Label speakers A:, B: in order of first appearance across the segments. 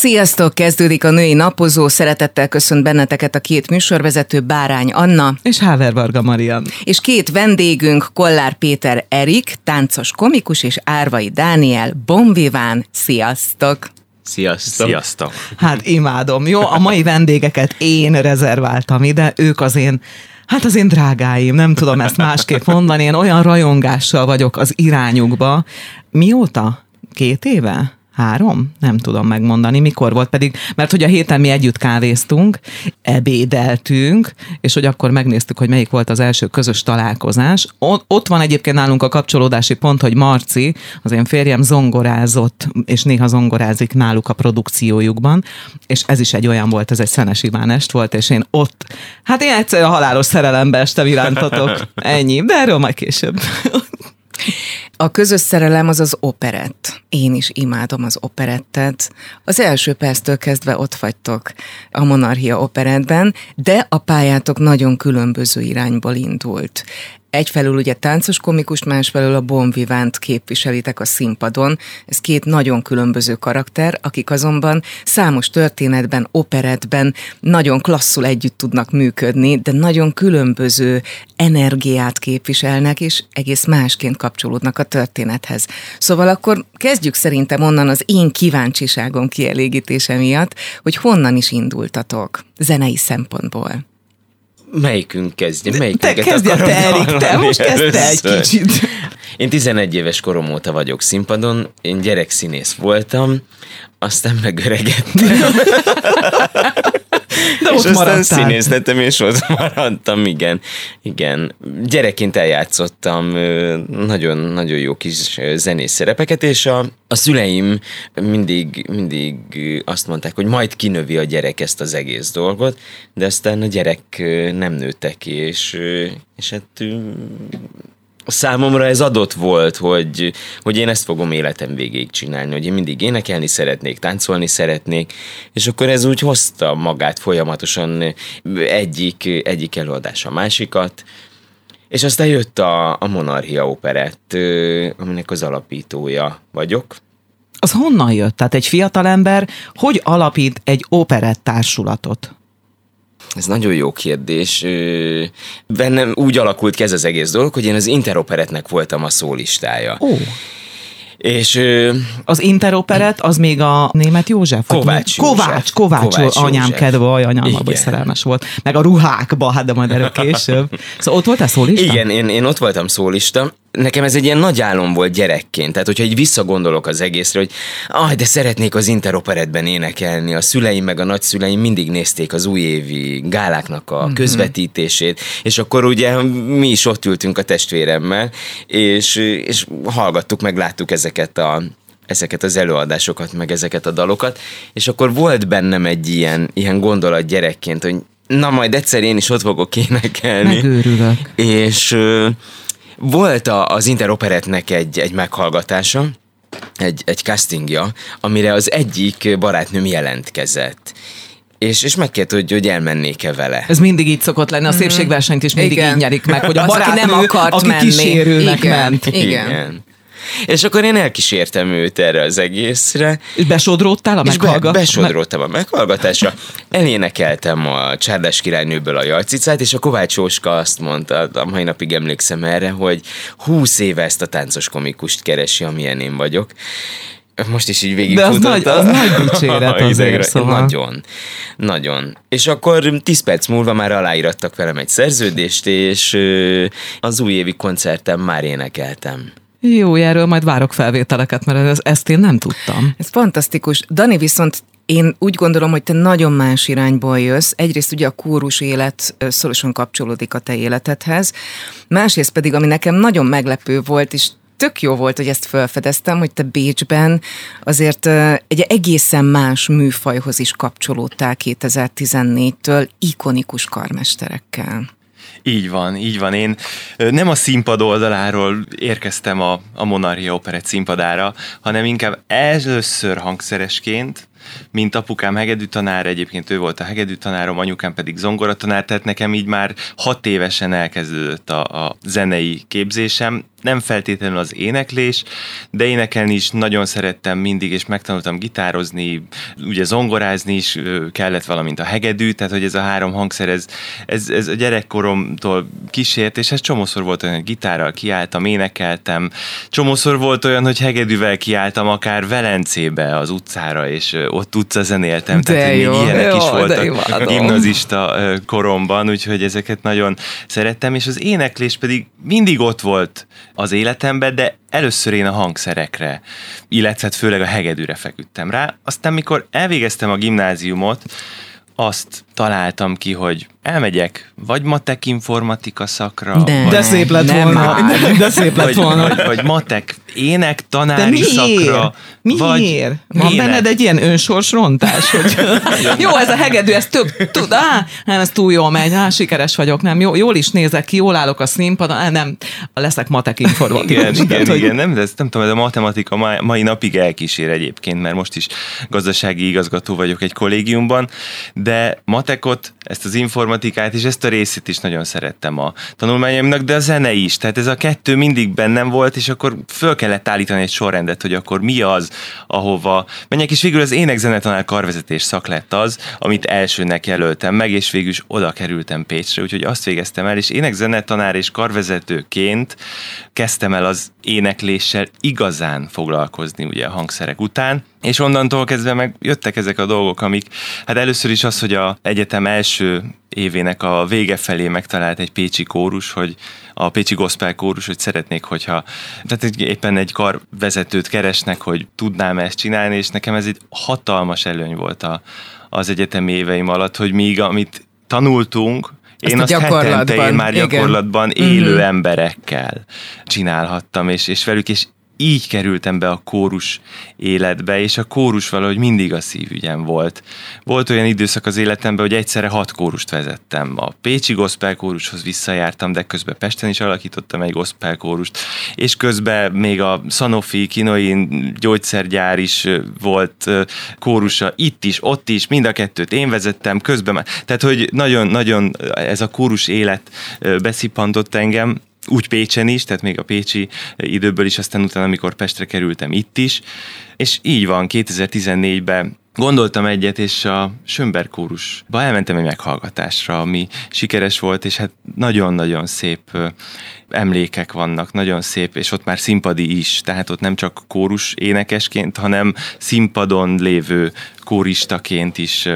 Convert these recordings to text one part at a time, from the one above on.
A: Sziasztok! Kezdődik a női napozó. Szeretettel köszönt benneteket a két műsorvezető Bárány Anna
B: és Háver Varga Marian.
A: És két vendégünk Kollár Péter Erik, táncos komikus és Árvai Dániel, Bonviván. Sziasztok!
C: Sziasztok!
D: Sziasztok!
B: Hát imádom. Jó, a mai vendégeket én rezerváltam ide, ők az én Hát az én drágáim, nem tudom ezt másképp mondani, én olyan rajongással vagyok az irányukba. Mióta? Két éve? Három? Nem tudom megmondani, mikor volt pedig, mert hogy a héten mi együtt kávéztunk, ebédeltünk, és hogy akkor megnéztük, hogy melyik volt az első közös találkozás. Ott, van egyébként nálunk a kapcsolódási pont, hogy Marci, az én férjem zongorázott, és néha zongorázik náluk a produkciójukban, és ez is egy olyan volt, ez egy Szenes Iván est volt, és én ott, hát én egyszerűen halálos szerelembe este irántatok. Ennyi, de erről majd később.
A: A közös szerelem az az operett. Én is imádom az operettet. Az első perctől kezdve ott vagytok a Monarchia operettben, de a pályátok nagyon különböző irányból indult. Egyfelől ugye táncos komikus, másfelől a Bon Vivant képviselitek a színpadon. Ez két nagyon különböző karakter, akik azonban számos történetben, operetben nagyon klasszul együtt tudnak működni, de nagyon különböző energiát képviselnek, és egész másként kapcsolódnak a történethez. Szóval akkor kezdjük szerintem onnan az én kíváncsiságom kielégítése miatt, hogy honnan is indultatok zenei szempontból.
C: Melyikünk kezdje? Melyikünk
B: te kezdje te, Erik, te most kezd egy kicsit.
C: Én 11 éves korom óta vagyok színpadon, én gyerekszínész voltam, aztán megöregettem. De és ott aztán színész lettem, és ott maradtam, igen. Igen. Gyerekként eljátszottam nagyon-nagyon jó kis zenész szerepeket, és a, a szüleim mindig, mindig azt mondták, hogy majd kinövi a gyerek ezt az egész dolgot, de aztán a gyerek nem nőtte ki, és, és hát számomra ez adott volt, hogy, hogy én ezt fogom életem végéig csinálni, hogy én mindig énekelni szeretnék, táncolni szeretnék, és akkor ez úgy hozta magát folyamatosan egyik, egyik előadás a másikat, és aztán jött a, a Monarchia operett, aminek az alapítója vagyok.
B: Az honnan jött? Tehát egy fiatalember hogy alapít egy operett társulatot?
C: Ez nagyon jó kérdés. Bennem úgy alakult ki ez az egész dolog, hogy én az Interoperetnek voltam a szólistája.
B: Ó.
C: És
B: az interoperet az még a német József?
C: Kovács
B: József. Kovács, Kovács, Kovács anyám József. kedve, anyám abban szerelmes volt. Meg a ruhákba, hát de majd erről később. Szóval ott voltál szólista?
C: Igen, én, én ott voltam szólista, nekem ez egy ilyen nagy álom volt gyerekként, tehát hogyha egy visszagondolok az egészre, hogy ah, de szeretnék az interoperetben énekelni, a szüleim meg a nagyszüleim mindig nézték az újévi gáláknak a mm-hmm. közvetítését, és akkor ugye mi is ott ültünk a testvéremmel, és, és hallgattuk, meg láttuk ezeket a ezeket az előadásokat, meg ezeket a dalokat, és akkor volt bennem egy ilyen, ilyen gondolat gyerekként, hogy na majd egyszer én is ott fogok énekelni.
B: Megőrülök.
C: És volt a, az Interoperetnek egy, egy meghallgatása, egy, egy castingja, amire az egyik barátnőm jelentkezett. És, és megkért, hogy, hogy elmennék-e vele.
B: Ez mindig így szokott lenni, a mhm. szépségversenyt is mindig Igen. így nyerik meg, hogy a barátnő, aki nem akart aki menni. kísérőnek
C: Igen.
B: ment.
C: Igen. Igen. És akkor én elkísértem őt erre az egészre.
B: És besodródtál a meghallgatásra?
C: Be, besodródtam a meghallgatásra. Elénekeltem a Csárdás királynőből a Jalcicát, és a Kovács Óska azt mondta, a mai napig emlékszem erre, hogy húsz éve ezt a táncos komikust keresi, amilyen én vagyok most is így végig
B: De az nagy, az nagy dicséret azért, szóval.
C: Nagyon, nagyon. És akkor 10 perc múlva már aláírattak velem egy szerződést, és az újévi koncerten már énekeltem.
B: Jó, erről majd várok felvételeket, mert ezt én nem tudtam.
A: Ez fantasztikus. Dani viszont én úgy gondolom, hogy te nagyon más irányból jössz. Egyrészt ugye a kórus élet szorosan kapcsolódik a te életedhez, másrészt pedig, ami nekem nagyon meglepő volt, és tök jó volt, hogy ezt felfedeztem, hogy te Bécsben azért egy egészen más műfajhoz is kapcsolódtál 2014-től ikonikus karmesterekkel.
D: Így van, így van. Én nem a színpad oldaláról érkeztem a, a Monarchia Operett színpadára, hanem inkább először hangszeresként, mint apukám hegedű tanár, egyébként ő volt a hegedű tanárom, anyukám pedig zongoratanár, tehát nekem így már hat évesen elkezdődött a, a zenei képzésem, nem feltétlenül az éneklés, de énekelni is nagyon szerettem mindig, és megtanultam gitározni, ugye zongorázni is kellett valamint a hegedű, tehát hogy ez a három hangszer, ez, ez, ez a gyerekkoromtól kísért, és ez csomószor volt olyan, hogy gitárral kiálltam, énekeltem, csomószor volt olyan, hogy hegedűvel kiálltam akár Velencébe az utcára, és ott utca zenéltem,
A: de
D: tehát
A: jó,
D: még ilyenek
A: jó,
D: is voltak gimnazista koromban, úgyhogy ezeket nagyon szerettem, és az éneklés pedig mindig ott volt az életemben, de először én a hangszerekre, illetve hát főleg a hegedűre feküdtem rá. Aztán, mikor elvégeztem a gimnáziumot, azt találtam ki, hogy elmegyek vagy matek informatika szakra,
A: De.
D: vagy,
B: De szép lett
A: Nem
B: volna.
A: már.
B: De, de szép lett
D: vagy,
B: volna.
D: vagy, vagy matek ének
B: De
D: tanári
B: miért?
D: szakra. Vagy
B: Miért? Van
D: ének.
B: benned egy ilyen önsorsrontás, hogy jó, ez a hegedű, ez több, tud, á, nem, ez túl jól megy, á, sikeres vagyok, nem, jó, jól is nézek ki, jól állok a színpadon, á, nem, leszek matek informatikus.
D: Igen, igen,
B: Tehát, hogy-
D: igen, nem, de ezt nem tudom, ez a matematika mai, mai napig elkísér egyébként, mert most is gazdasági igazgató vagyok egy kollégiumban, de matekot, ezt az informatikát és ezt a részét is nagyon szerettem a tanulmányaimnak, de a zene is. Tehát ez a kettő mindig bennem volt, és akkor föl kellett állítani egy sorrendet, hogy akkor mi az, ahova menjek, és végül az énekzenetanár karvezetés szak lett az, amit elsőnek jelöltem meg, és végül is oda kerültem Pécsre, úgyhogy azt végeztem el, és énekzenetanár és karvezetőként kezdtem el az énekléssel igazán foglalkozni ugye a hangszerek után, és onnantól kezdve meg jöttek ezek a dolgok, amik, hát először is az, hogy a egyetem első évének a vége felé megtalált egy pécsi kórus, hogy a Pécsi Gospel kórus, hogy szeretnék, hogyha tehát egy- éppen egy karvezetőt keresnek, hogy tudnám ezt csinálni, és nekem ez egy hatalmas előny volt a, az egyetemi éveim alatt, hogy míg amit tanultunk,
A: Azt
D: én
A: a
D: azt hetente
A: gyakorlatban,
D: én már
A: igen.
D: gyakorlatban élő emberekkel csinálhattam, és, és velük, és így kerültem be a kórus életbe, és a kórus valahogy mindig a szívügyem volt. Volt olyan időszak az életemben, hogy egyszerre hat kórust vezettem. A Pécsi Gospel kórushoz visszajártam, de közben Pesten is alakítottam egy gospel kórust, és közben még a Sanofi Kinoin gyógyszergyár is volt kórusa, itt is, ott is, mind a kettőt én vezettem, közben már. Tehát, hogy nagyon-nagyon ez a kórus élet beszippantott engem, úgy Pécsen is, tehát még a pécsi időből is, aztán utána, amikor Pestre kerültem itt is, és így van, 2014-ben Gondoltam egyet, és a Sönber kórusba elmentem egy meghallgatásra, ami sikeres volt, és hát nagyon-nagyon szép ö, emlékek vannak, nagyon szép, és ott már színpadi is, tehát ott nem csak kórus énekesként, hanem színpadon lévő kóristaként is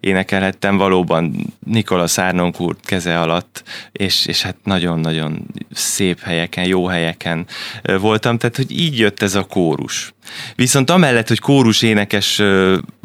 D: énekelhettem, valóban Nikola Szárnonk úr keze alatt, és, és hát nagyon-nagyon szép helyeken, jó helyeken voltam, tehát hogy így jött ez a kórus. Viszont amellett, hogy kórus énekes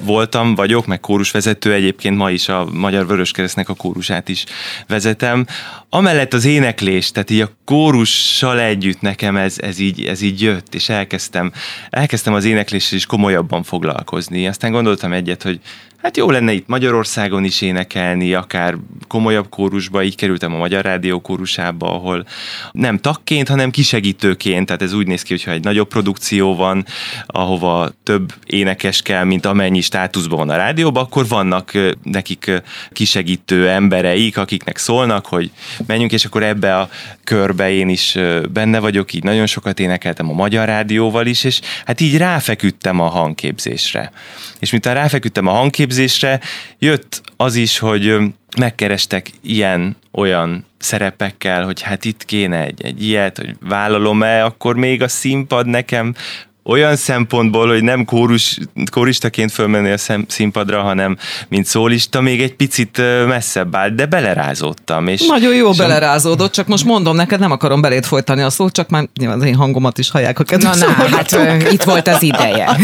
D: voltam, vagyok, meg kórusvezető, egyébként ma is a Magyar Vöröskeresztnek a kórusát is vezetem, amellett az éneklés, tehát így a kórussal együtt nekem ez, ez, így, ez így jött, és elkezdtem, elkezdtem az énekléssel is komolyabban foglalkozni. Aztán gondoltam egyet, hogy hát jó lenne itt Magyarországon is énekelni, akár komolyabb kórusba, így kerültem a Magyar Rádió kórusába, ahol nem tagként, hanem kisegítőként, tehát ez úgy néz ki, hogyha egy nagyobb produkció van, ahova több énekes kell, mint amennyi státuszban van a rádióban, akkor vannak nekik kisegítő embereik, akiknek szólnak, hogy menjünk, és akkor ebbe a körbe én is benne vagyok, így nagyon sokat énekeltem a Magyar Rádióval is, és hát így ráfeküdtem a hangképzésre. És miután ráfeküdtem a hangképzésre, jött az is, hogy megkerestek ilyen olyan szerepekkel, hogy hát itt kéne egy, egy ilyet, hogy vállalom-e, akkor még a színpad nekem olyan szempontból, hogy nem kórus, kóristaként fölmenni a szem, színpadra, hanem mint szólista, még egy picit messzebb állt, de belerázódtam. És,
B: Nagyon jó
D: és
B: belerázódott, csak most mondom neked, nem akarom beléd folytani a szót, csak már nyilván az én hangomat is hallják a
A: Na,
B: kedves
A: na, hát ö, itt volt az ideje.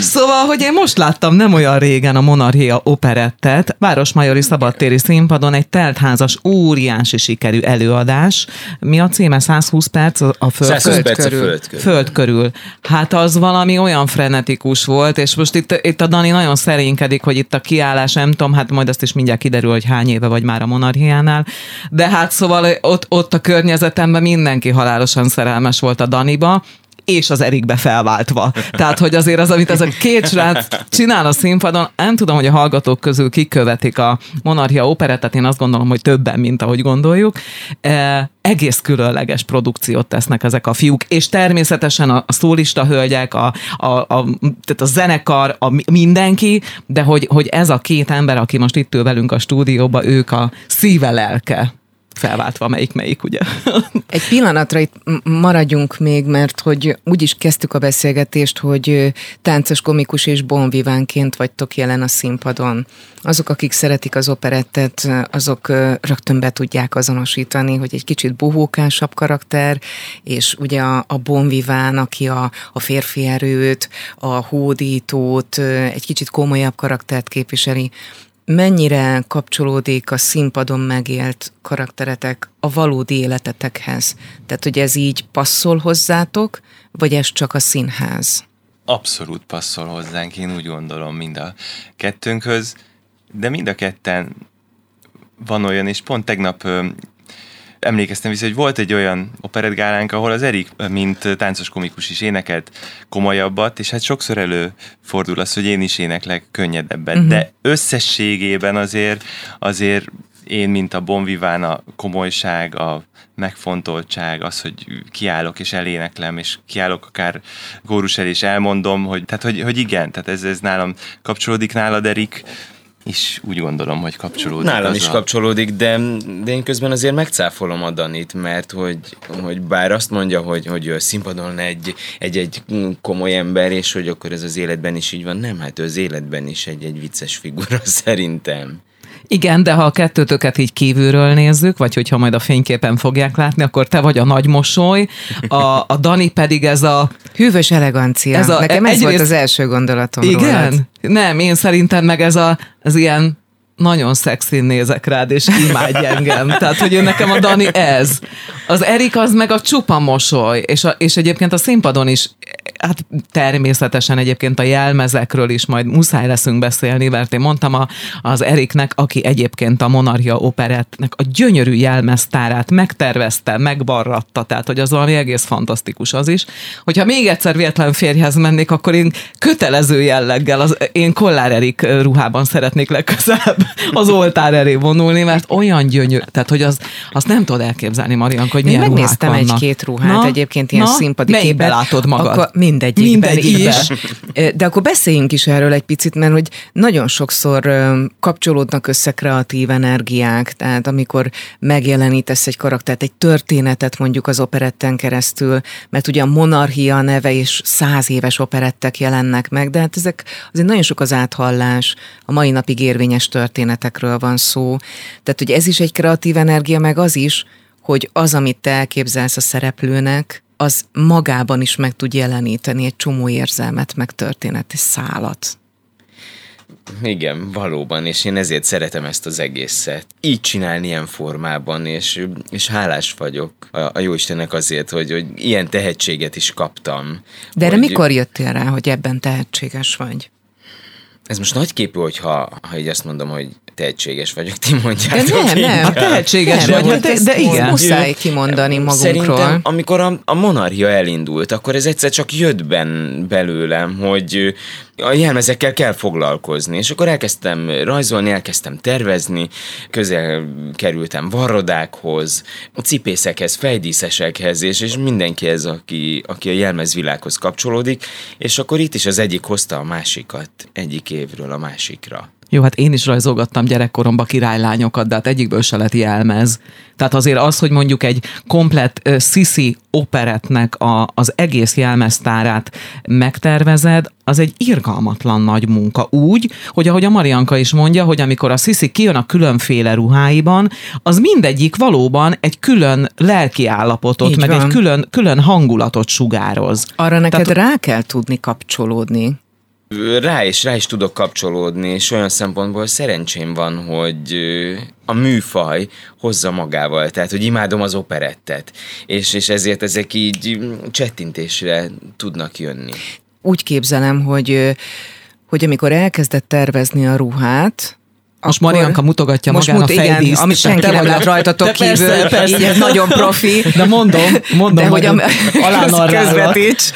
B: Szóval, hogy én most láttam nem olyan régen a Monarchia operettet, Városmajori Szabadtéri színpadon egy teltházas, óriási sikerű előadás. Mi a címe? 120 perc a föld,
C: 120
A: föld
C: perc a föld körül.
B: föld körül. Hát az valami olyan frenetikus volt, és most itt, itt a Dani nagyon szerénykedik, hogy itt a kiállás, nem tudom, hát majd azt is mindjárt kiderül, hogy hány éve vagy már a monarchiánál, de hát szóval ott, ott a környezetemben mindenki halálosan szerelmes volt a Daniba, és az Erikbe felváltva. Tehát, hogy azért az, amit ez a két srác csinál a színpadon, nem tudom, hogy a hallgatók közül kik követik a Monarchia operettet, én azt gondolom, hogy többen, mint ahogy gondoljuk. E, egész különleges produkciót tesznek ezek a fiúk, és természetesen a, a szólista hölgyek, a, a, a, tehát a zenekar, a mindenki, de hogy, hogy ez a két ember, aki most itt ül velünk a stúdióban, ők a szíve lelke felváltva melyik-melyik, ugye?
A: Egy pillanatra itt maradjunk még, mert hogy úgy is kezdtük a beszélgetést, hogy táncos, komikus és bonvivánként vagytok jelen a színpadon. Azok, akik szeretik az operettet, azok rögtön be tudják azonosítani, hogy egy kicsit buhókásabb karakter, és ugye a, a bonviván, aki a, a férfi erőt, a hódítót, egy kicsit komolyabb karaktert képviseli mennyire kapcsolódik a színpadon megélt karakteretek a valódi életetekhez? Tehát, hogy ez így passzol hozzátok, vagy ez csak a színház?
D: Abszolút passzol hozzánk, én úgy gondolom mind a kettőnkhöz, de mind a ketten van olyan, és pont tegnap emlékeztem vissza, hogy volt egy olyan operetgálánk, ahol az Erik, mint táncos komikus is énekelt komolyabbat, és hát sokszor előfordul az, hogy én is éneklek könnyedebben, uh-huh. de összességében azért, azért én, mint a Bonviván, a komolyság, a megfontoltság, az, hogy kiállok és eléneklem, és kiállok akár górus el, és elmondom, hogy, tehát, hogy, hogy igen, tehát ez, ez nálam kapcsolódik nálad, Erik, is úgy gondolom, hogy kapcsolódik.
C: Nálam is a... kapcsolódik, de, de én közben azért megcáfolom a Danit, mert hogy, hogy bár azt mondja, hogy, hogy színpadon egy, egy, egy komoly ember, és hogy akkor ez az életben is így van, nem, hát ő az életben is egy, egy vicces figura szerintem.
B: Igen, de ha a kettőtöket így kívülről nézzük, vagy hogyha majd a fényképen fogják látni, akkor te vagy a nagy mosoly, a, a Dani pedig ez a...
A: Hűvös elegancia. Ez a, Nekem ez volt az első gondolatom
B: Igen? Rólad. Nem, én szerintem meg ez a, az ilyen nagyon szexin nézek rád, és imádj engem. Tehát, hogy én nekem a Dani ez. Az Erik az meg a csupa mosoly, és, a, és egyébként a színpadon is hát természetesen egyébként a jelmezekről is majd muszáj leszünk beszélni, mert én mondtam a, az Eriknek, aki egyébként a Monarchia operettnek a gyönyörű jelmeztárát megtervezte, megbarratta, tehát hogy az valami egész fantasztikus az is. Hogyha még egyszer véletlen férjhez mennék, akkor én kötelező jelleggel az én Kollár Erik ruhában szeretnék legközelebb az oltár elé vonulni, mert olyan gyönyörű, tehát hogy az, azt nem tudod elképzelni, Marianka, hogy milyen
A: ruhák vannak. egy-két ruhát na, egyébként ilyen na, színpadi
B: képet. látod magad? Akkor
A: mindegyikben Mindegyikben. is. De akkor beszéljünk is erről egy picit, mert hogy nagyon sokszor kapcsolódnak össze kreatív energiák, tehát amikor megjelenítesz egy karaktert, egy történetet mondjuk az operetten keresztül, mert ugye a monarchia neve és száz éves operettek jelennek meg, de hát ezek azért nagyon sok az áthallás, a mai napig érvényes történetekről van szó. Tehát, hogy ez is egy kreatív energia, meg az is, hogy az, amit te elképzelsz a szereplőnek, az magában is meg tud jeleníteni egy csomó érzelmet, meg történeti szálat.
C: Igen, valóban, és én ezért szeretem ezt az egészet. Így csinálni ilyen formában, és, és hálás vagyok a, a Jóistennek azért, hogy, hogy ilyen tehetséget is kaptam.
A: De erre hogy... mikor jöttél rá, hogy ebben tehetséges vagy?
C: Ez most nagy képű, hogyha ha így azt mondom, hogy tehetséges vagyok, ti mondjátok.
A: De nem, nem,
B: a tehetséges nem, vagy, de, de igen.
A: Muszáj kimondani magunkról. Szerintem,
C: amikor a, a monarchia elindult, akkor ez egyszer csak jött ben belőlem, hogy a jelmezekkel kell foglalkozni, és akkor elkezdtem rajzolni, elkezdtem tervezni, közel kerültem varrodákhoz, cipészekhez, fejdíszesekhez, és, és mindenki ez, aki, aki a jelmezvilághoz kapcsolódik, és akkor itt is az egyik hozta a másikat egyik évről a másikra.
B: Jó, hát én is rajzolgattam gyerekkoromban királylányokat, de hát egyikből se lett jelmez. Tehát azért az, hogy mondjuk egy komplett uh, Sisi operetnek a, az egész jelmeztárát megtervezed, az egy irgalmatlan nagy munka. Úgy, hogy ahogy a Marianka is mondja, hogy amikor a Sisi kijön a különféle ruháiban, az mindegyik valóban egy külön lelki állapotot, Így meg van. egy külön, külön hangulatot sugároz.
A: Arra neked Tehát, rá kell tudni kapcsolódni
C: rá is, rá is tudok kapcsolódni, és olyan szempontból szerencsém van, hogy a műfaj hozza magával, tehát hogy imádom az operettet, és, és ezért ezek így csettintésre tudnak jönni.
A: Úgy képzelem, hogy, hogy amikor elkezdett tervezni a ruhát,
B: Most Marianka mutogatja
A: most
B: magán
A: mut,
B: a fejdíszt.
A: Igen, amit senki nem lát rajtatok
B: De
A: kívül,
B: persze, persze.
A: így ez nagyon profi.
B: De mondom, mondom,
A: De hogy am- közvetíts.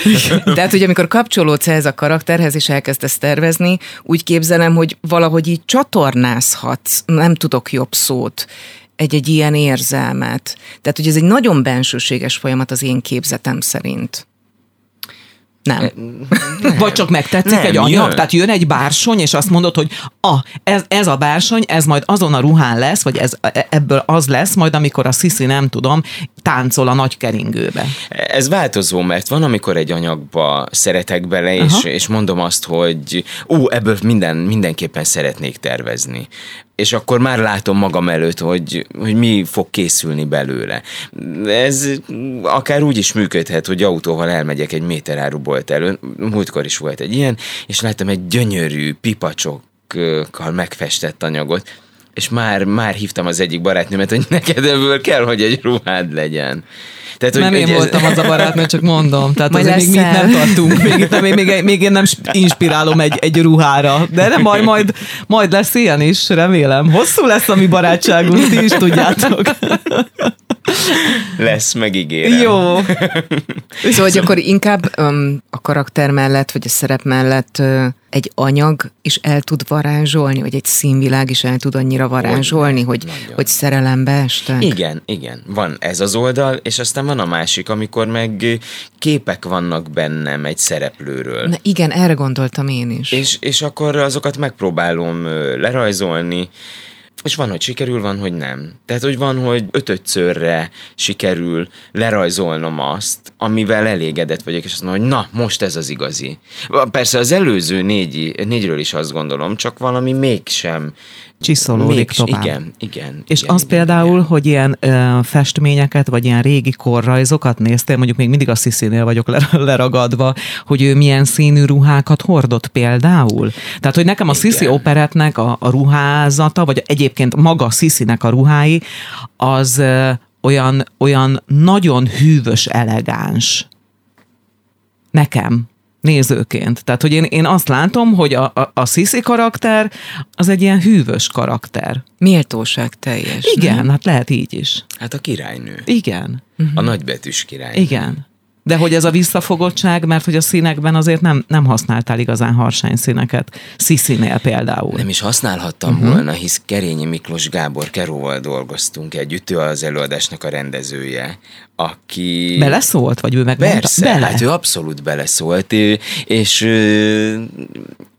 A: Tehát, hogy amikor kapcsolódsz ehhez a karakterhez, és elkezdesz tervezni, úgy képzelem, hogy valahogy így csatornázhatsz, nem tudok jobb szót, egy-egy ilyen érzelmet. Tehát, hogy ez egy nagyon bensőséges folyamat az én képzetem szerint. Nem.
B: Vagy csak megtetszik
C: Nem,
B: egy anyag?
C: jön.
B: Tehát jön egy bársony, és azt mondod, hogy ah, ez, ez a bársony, ez majd azon a ruhán lesz, vagy ez, ebből az lesz, majd amikor a Sisi, nem tudom, táncol a nagy keringőbe.
C: Ez változó, mert van, amikor egy anyagba szeretek bele, és,
B: Aha.
C: és mondom azt, hogy ú, ebből minden, mindenképpen szeretnék tervezni. És akkor már látom magam előtt, hogy, hogy mi fog készülni belőle. Ez akár úgy is működhet, hogy autóval elmegyek egy méterárubolt elő. Múltkor is volt egy ilyen, és láttam egy gyönyörű pipacsokkal megfestett anyagot, és már, már hívtam az egyik barátnőmet, hogy neked ebből kell, hogy egy ruhád legyen. Tehát,
B: Nem
C: hogy,
B: én
C: hogy ez-
B: voltam az a barátnő, csak mondom. Tehát
A: Majd
B: azért még
A: leszel.
B: nem tartunk. Még, itt, még, még, még én nem sp- inspirálom egy, egy ruhára. De nem baj, majd, majd lesz ilyen is, remélem. Hosszú lesz a mi barátságunk, ti is tudjátok.
C: Lesz, megígérem.
B: Jó.
A: Szóval, hogy akkor inkább um, a karakter mellett, vagy a szerep mellett uh, egy anyag is el tud varázsolni, vagy egy színvilág is el tud annyira varázsolni, hogy,
C: nagyon.
A: hogy szerelembe estek.
C: Igen, igen. Van ez az oldal, és aztán van a másik, amikor meg képek vannak bennem egy szereplőről.
A: Na igen, erre gondoltam én is.
C: És, és akkor azokat megpróbálom lerajzolni, és van, hogy sikerül, van, hogy nem. Tehát, hogy van, hogy ötötszörre sikerül lerajzolnom azt, amivel elégedett vagyok, és azt mondom, hogy na, most ez az igazi. Persze az előző négy, négyről is azt gondolom, csak valami mégsem.
B: Csiszolódik
C: Mégs,
B: tovább.
C: Igen, igen.
B: És
C: igen,
B: az
C: igen,
B: például,
C: igen.
B: hogy ilyen ö, festményeket, vagy ilyen régi korrajzokat néztél, mondjuk még mindig a Sziszinél vagyok ler- leragadva, hogy ő milyen színű ruhákat hordott például. Tehát, hogy nekem a Sziszi
C: Igen.
B: operetnek a, a ruházata, vagy egyébként maga Sziszinek a ruhái, az olyan, olyan nagyon hűvös, elegáns. Nekem nézőként. Tehát, hogy én, én azt látom, hogy a, a, a Sisi karakter az egy ilyen hűvös karakter.
A: Méltóság teljes.
B: Igen, hát lehet így is.
C: Hát a királynő.
B: Igen,
C: A nagybetűs királynő.
B: igen. De hogy ez a visszafogottság, mert hogy a színekben azért nem, nem használtál igazán harsány színeket. Sziszinél például.
C: Nem is használhattam uh-huh. volna, hisz Kerényi Miklós Gábor Keróval dolgoztunk együtt, ő az előadásnak a rendezője, aki...
B: Beleszólt, vagy ő meg mondta?
C: Persze,
B: Bele.
C: hát ő abszolút beleszólt, és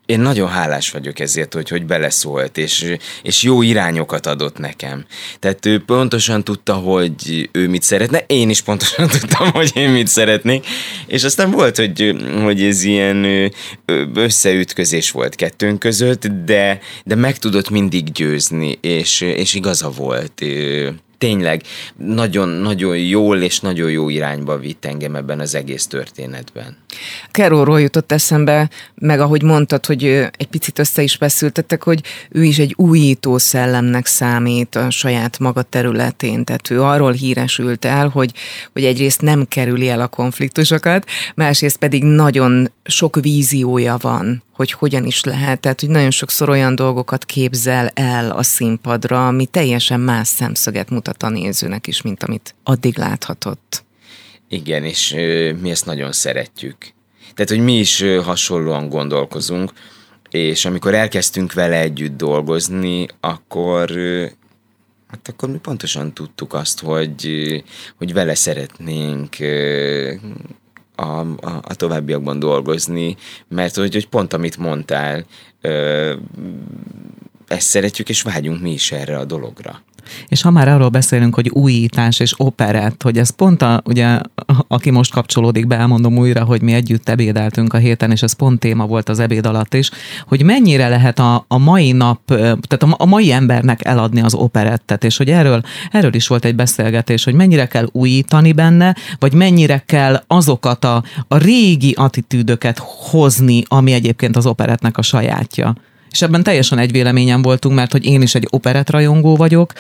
C: én nagyon hálás vagyok ezért, hogy, hogy beleszólt, és, és jó irányokat adott nekem. Tehát ő pontosan tudta, hogy ő mit szeretne, én is pontosan tudtam, hogy én mit szeretnék, és aztán volt, hogy, hogy ez ilyen összeütközés volt kettőnk között, de, de meg tudott mindig győzni, és, és igaza volt. Tényleg nagyon-nagyon jól és nagyon jó irányba vitt engem ebben az egész történetben.
A: Keróról jutott eszembe, meg ahogy mondtad, hogy egy picit össze is feszültettek, hogy ő is egy újító szellemnek számít a saját maga területén. Tehát ő arról híresült el, hogy, hogy egyrészt nem kerüli el a konfliktusokat, másrészt pedig nagyon sok víziója van, hogy hogyan is lehet. Tehát, hogy nagyon sokszor olyan dolgokat képzel el a színpadra, ami teljesen más szemszöget mutat a nézőnek is, mint amit addig láthatott.
C: Igen, és mi ezt nagyon szeretjük. Tehát, hogy mi is hasonlóan gondolkozunk, és amikor elkezdtünk vele együtt dolgozni, akkor hát akkor mi pontosan tudtuk azt, hogy, hogy vele szeretnénk a, a, a továbbiakban dolgozni, mert hogy, hogy pont amit mondtál, ö, ezt szeretjük, és vágyunk mi is erre a dologra.
B: És ha már arról beszélünk, hogy újítás és operett, hogy ez pont a, ugye, aki most kapcsolódik be, elmondom újra, hogy mi együtt ebédeltünk a héten, és ez pont téma volt az ebéd alatt is, hogy mennyire lehet a, a mai nap, tehát a, a mai embernek eladni az operettet, és hogy erről, erről is volt egy beszélgetés, hogy mennyire kell újítani benne, vagy mennyire kell azokat a, a régi attitűdöket hozni, ami egyébként az operetnek a sajátja. És ebben teljesen egy véleményen voltunk, mert hogy én is egy operett rajongó vagyok,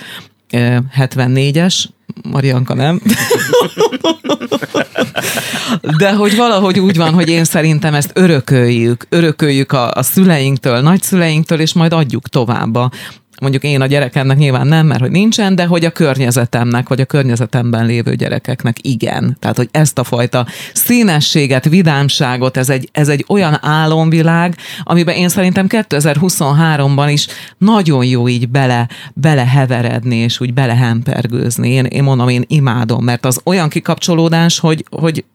B: eh, 74-es, Marianka nem. De hogy valahogy úgy van, hogy én szerintem ezt örököljük, örököljük a, a szüleinktől, nagyszüleinktől, és majd adjuk tovább a, mondjuk én a gyerekemnek nyilván nem, mert hogy nincsen, de hogy a környezetemnek, vagy a környezetemben lévő gyerekeknek igen. Tehát, hogy ezt a fajta színességet, vidámságot, ez egy, ez egy olyan álomvilág, amiben én szerintem 2023-ban is nagyon jó így bele, beleheveredni, és úgy belehempergőzni. Én, én mondom, én imádom, mert az olyan kikapcsolódás, hogy, hogy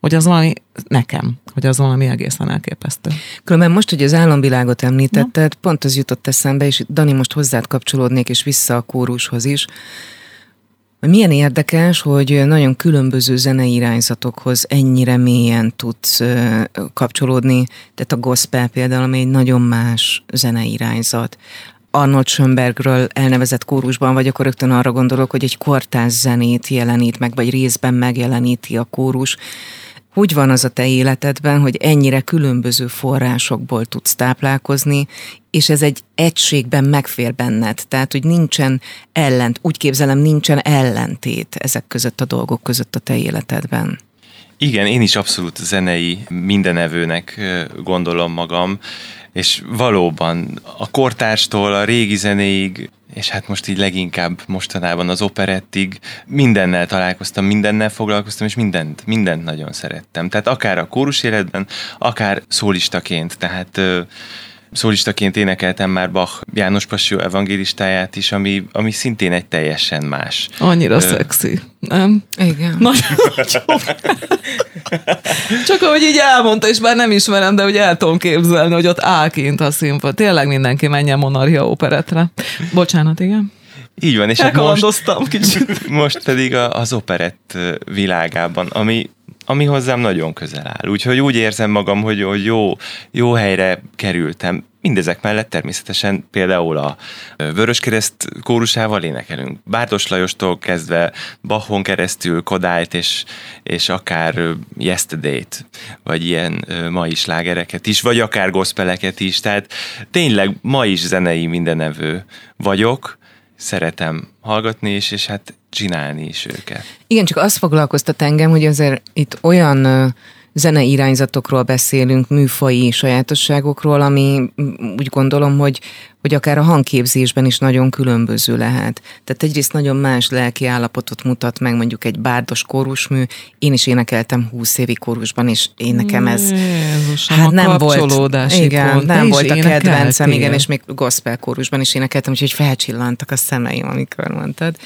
B: hogy az valami nekem, hogy az valami egészen elképesztő.
A: Különben most, hogy az álomvilágot említetted, Na? pont az jutott eszembe, és Dani most hozzád kapcsolódnék, és vissza a kórushoz is, milyen érdekes, hogy nagyon különböző zenei irányzatokhoz ennyire mélyen tudsz kapcsolódni. Tehát a gospel például, ami egy nagyon más zenei irányzat. Arnold Schönbergről elnevezett kórusban vagy, akkor rögtön arra gondolok, hogy egy kortás zenét jelenít meg, vagy részben megjeleníti a kórus. Hogy van az a te életedben, hogy ennyire különböző forrásokból tudsz táplálkozni, és ez egy egységben megfér benned, tehát hogy nincsen ellent, úgy képzelem, nincsen ellentét ezek között a dolgok között a te életedben.
D: Igen, én is abszolút zenei mindenevőnek gondolom magam, és valóban a kortárstól a régi zenéig és hát most így leginkább mostanában az operettig mindennel találkoztam, mindennel foglalkoztam, és mindent, mindent nagyon szerettem. Tehát akár a kórus életben, akár szólistaként, tehát szólistaként énekeltem már Bach János Passió evangélistáját is, ami, ami szintén egy teljesen más.
B: Annyira Ö... szexi, nem?
A: Igen.
B: Nagyon, Csak ahogy így elmondta, és már nem ismerem, de hogy el tudom képzelni, hogy ott áll kint a színpad. Tényleg mindenki menjen Monarchia operetre. Bocsánat, igen.
D: Így van, és
B: hát most, kicsit.
D: most pedig az operett világában, ami ami hozzám nagyon közel áll. Úgyhogy úgy érzem magam, hogy, hogy jó, jó helyre kerültem. Mindezek mellett természetesen például a Vöröskereszt kórusával énekelünk. Bárdos Lajostól kezdve Bachon keresztül Kodályt és, és akár Yesterday-t, vagy ilyen mai slágereket is, vagy akár gospeleket is. Tehát tényleg ma is zenei mindenevő vagyok, szeretem hallgatni is, és hát csinálni is őket.
A: Igen, csak azt foglalkoztat engem, hogy azért itt olyan zenei irányzatokról beszélünk, műfai sajátosságokról, ami úgy gondolom, hogy, hogy akár a hangképzésben is nagyon különböző lehet. Tehát egyrészt nagyon más lelki állapotot mutat meg mondjuk egy bárdos kórusmű. Én is énekeltem 20 évi kórusban, és én nekem ez
B: Jézus, hát nem volt,
A: igen,
B: pont.
A: nem volt a kedvencem, igen, és még gospel kórusban is énekeltem, úgyhogy felcsillantak a szemeim, amikor mondtad.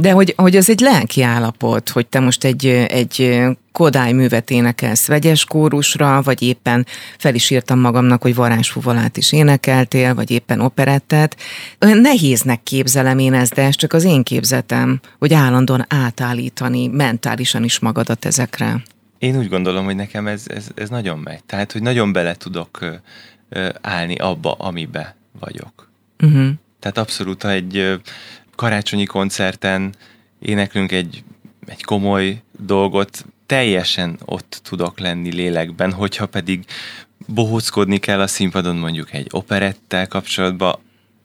A: De hogy, hogy az egy lelki állapot, hogy te most egy, egy Kodály művet énekelsz vegyes kórusra, vagy éppen fel is írtam magamnak, hogy varázsfuvalát is énekeltél, vagy éppen operettet. Nehéznek képzelem én ezt, de ez csak az én képzetem, hogy állandóan átállítani mentálisan is magadat ezekre.
D: Én úgy gondolom, hogy nekem ez, ez, ez nagyon megy. Tehát, hogy nagyon bele tudok állni abba, amibe vagyok. Uh-huh. Tehát abszolút, egy karácsonyi koncerten éneklünk egy, egy komoly dolgot, teljesen ott tudok lenni lélekben, hogyha pedig bohóckodni kell a színpadon mondjuk egy operettel kapcsolatban,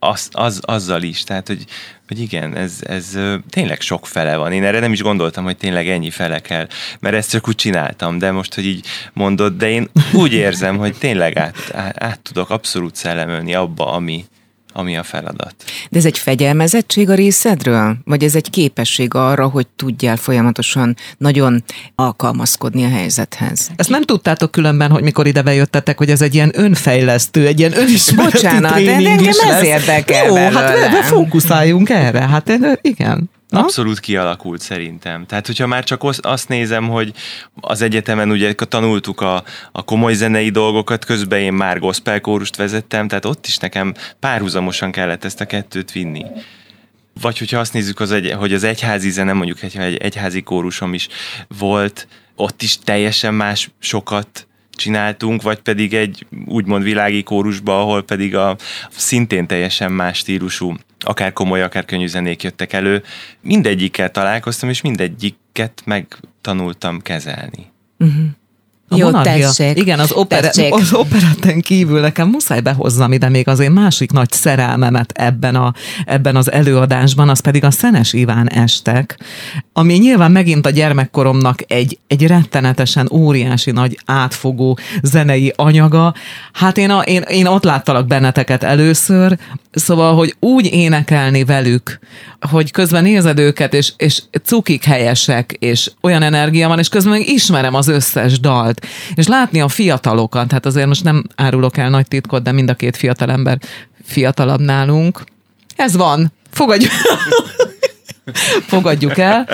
D: az, az, azzal is, tehát hogy, hogy igen, ez, ez tényleg sok fele van. Én erre nem is gondoltam, hogy tényleg ennyi fele kell, mert ezt csak úgy csináltam, de most, hogy így mondod, de én úgy érzem, hogy tényleg át, át, át tudok abszolút szellemölni abba, ami, ami a feladat.
A: De ez egy fegyelmezettség a részedről? Vagy ez egy képesség arra, hogy tudjál folyamatosan nagyon alkalmazkodni a helyzethez?
B: Ezt nem tudtátok különben, hogy mikor ide bejöttetek, hogy ez egy ilyen önfejlesztő, egy ilyen önismereti
A: Bocsánat, de engem ez érdekel
B: Jó, hát belőle. hát fókuszáljunk erre. Hát igen.
D: Abszolút kialakult szerintem. Tehát, hogyha már csak azt nézem, hogy az egyetemen ugye tanultuk a, a komoly zenei dolgokat, közben én már gospel kórust vezettem, tehát ott is nekem párhuzamosan kellett ezt a kettőt vinni. Vagy hogyha azt nézzük, az egy, hogy az egyházi zene, mondjuk egy, egy egyházi kórusom is volt, ott is teljesen más sokat csináltunk, vagy pedig egy úgymond világi kórusba, ahol pedig a szintén teljesen más stílusú akár komoly, akár könnyű zenék jöttek elő. Mindegyikkel találkoztam, és mindegyiket megtanultam kezelni. Uh-huh.
B: A
A: Jó,
B: monarchia.
A: tessék.
B: Igen, az, opera,
A: Tessék.
B: az operetten kívül nekem muszáj behozzam ide még az én másik nagy szerelmemet ebben, a, ebben az előadásban, az pedig a Szenes Iván estek, ami nyilván megint a gyermekkoromnak egy, egy rettenetesen óriási nagy átfogó zenei anyaga. Hát én, a, én, én ott láttalak benneteket először, szóval, hogy úgy énekelni velük, hogy közben nézed őket, és, és cukik helyesek, és olyan energia van, és közben meg ismerem az összes dalt. És látni a fiatalokat, hát azért most nem árulok el nagy titkot, de mind a két fiatalember fiatalabb nálunk. Ez van. Fogadjuk. Fogadjuk el,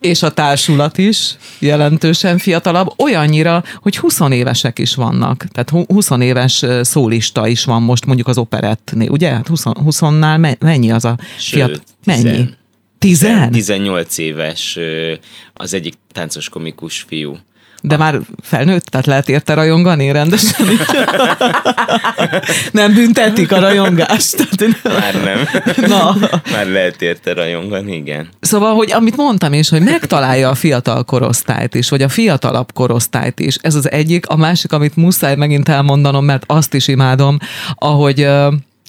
B: és a társulat is jelentősen fiatalabb, olyannyira, hogy 20 évesek is vannak. Tehát hu- 20 éves szólista is van most mondjuk az operettnél, ugye? Hát 20, 20-nál me- mennyi az a fiatal? Mennyi?
C: tizen.
B: Tizen?
C: 18 éves az egyik táncos komikus fiú.
B: De már felnőtt, tehát lehet érte rajongani rendesen? nem büntetik a rajongást. Tehát,
C: Már nem.
B: Na.
C: Már lehet érte rajongani, igen.
B: Szóval, hogy amit mondtam is, hogy megtalálja a fiatal korosztályt is, vagy a fiatalabb korosztályt is. Ez az egyik. A másik, amit muszáj megint elmondanom, mert azt is imádom, ahogy